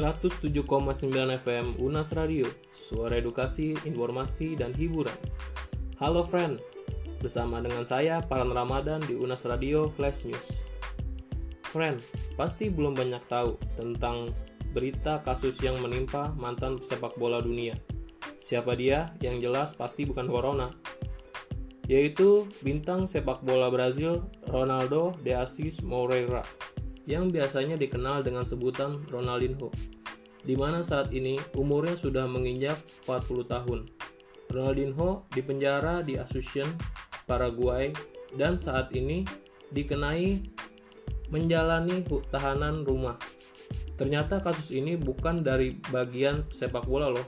107,9 FM Unas Radio, suara edukasi, informasi, dan hiburan. Halo friend, bersama dengan saya Paran Ramadan di Unas Radio Flash News. Friend, pasti belum banyak tahu tentang berita kasus yang menimpa mantan sepak bola dunia. Siapa dia? Yang jelas pasti bukan corona, yaitu bintang sepak bola Brazil Ronaldo de Assis Moreira yang biasanya dikenal dengan sebutan Ronaldinho, di mana saat ini umurnya sudah menginjak 40 tahun. Ronaldinho dipenjara di Asunción, Paraguay, dan saat ini dikenai menjalani tahanan rumah. Ternyata kasus ini bukan dari bagian sepak bola loh,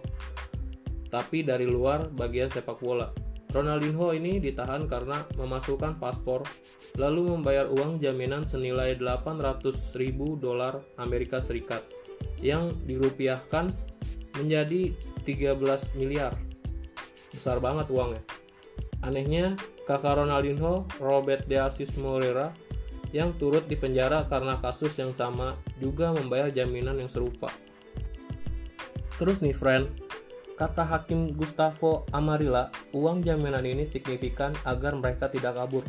tapi dari luar bagian sepak bola. Ronaldinho ini ditahan karena memasukkan paspor lalu membayar uang jaminan senilai 800 ribu dolar Amerika Serikat yang dirupiahkan menjadi 13 miliar. Besar banget uangnya. Anehnya, kakak Ronaldinho, Robert De Assis Moreira, yang turut dipenjara karena kasus yang sama juga membayar jaminan yang serupa. Terus nih friend, Kata Hakim Gustavo Amarilla, uang jaminan ini signifikan agar mereka tidak kabur.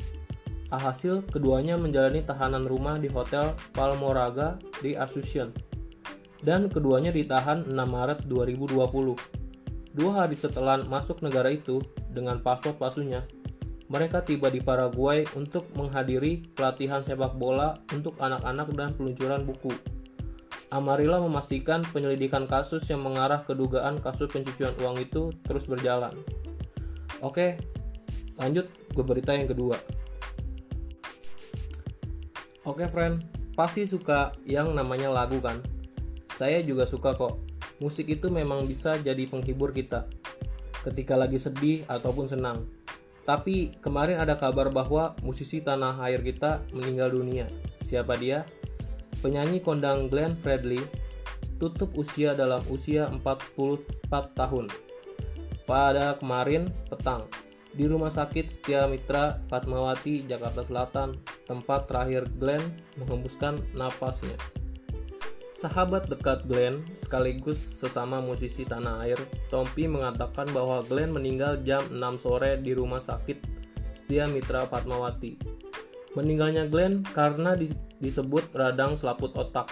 Alhasil, keduanya menjalani tahanan rumah di Hotel Palmoraga di Asunción. Dan keduanya ditahan 6 Maret 2020. Dua hari setelah masuk negara itu dengan paspor palsunya, mereka tiba di Paraguay untuk menghadiri pelatihan sepak bola untuk anak-anak dan peluncuran buku. Amarilla memastikan penyelidikan kasus yang mengarah ke dugaan kasus pencucian uang itu terus berjalan. Oke, lanjut ke berita yang kedua. Oke friend, pasti suka yang namanya lagu kan? Saya juga suka kok. Musik itu memang bisa jadi penghibur kita ketika lagi sedih ataupun senang. Tapi kemarin ada kabar bahwa musisi tanah air kita meninggal dunia. Siapa dia? penyanyi kondang Glenn Fredly tutup usia dalam usia 44 tahun pada kemarin petang di Rumah Sakit Setia Mitra Fatmawati, Jakarta Selatan, tempat terakhir Glenn menghembuskan napasnya. Sahabat dekat Glenn sekaligus sesama musisi tanah air, Tompi mengatakan bahwa Glenn meninggal jam 6 sore di Rumah Sakit Setia Mitra Fatmawati. Meninggalnya Glenn karena disebut radang selaput otak.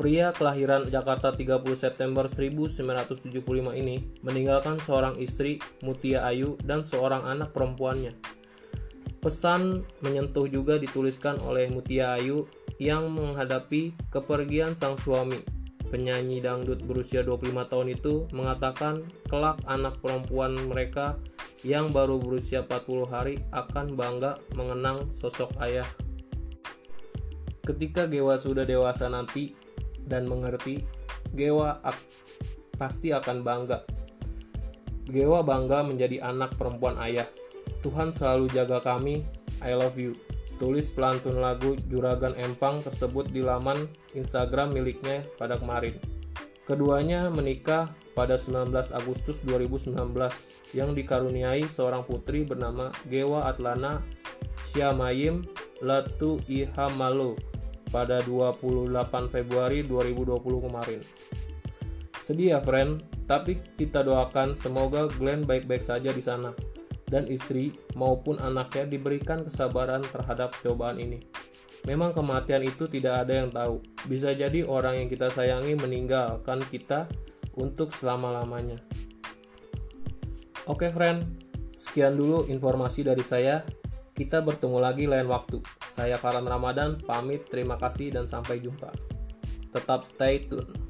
Pria kelahiran Jakarta 30 September 1975 ini meninggalkan seorang istri, Mutia Ayu, dan seorang anak perempuannya. Pesan menyentuh juga dituliskan oleh Mutia Ayu yang menghadapi kepergian sang suami. Penyanyi dangdut berusia 25 tahun itu mengatakan kelak anak perempuan mereka yang baru berusia 40 hari akan bangga mengenang sosok ayah Ketika Gewa sudah dewasa nanti dan mengerti, Gewa pasti akan bangga. Gewa bangga menjadi anak perempuan ayah. Tuhan selalu jaga kami. I love you. Tulis pelantun lagu Juragan Empang tersebut di laman Instagram miliknya pada kemarin. Keduanya menikah pada 19 Agustus 2019 yang dikaruniai seorang putri bernama Gewa Atlana Syamayim Latu Ihamalo pada 28 Februari 2020 kemarin. Sedih ya friend, tapi kita doakan semoga Glenn baik-baik saja di sana dan istri maupun anaknya diberikan kesabaran terhadap cobaan ini. Memang kematian itu tidak ada yang tahu. Bisa jadi orang yang kita sayangi meninggalkan kita untuk selama-lamanya. Oke friend, sekian dulu informasi dari saya. Kita bertemu lagi lain waktu. Saya Farhan Ramadan, pamit, terima kasih dan sampai jumpa. Tetap stay tune.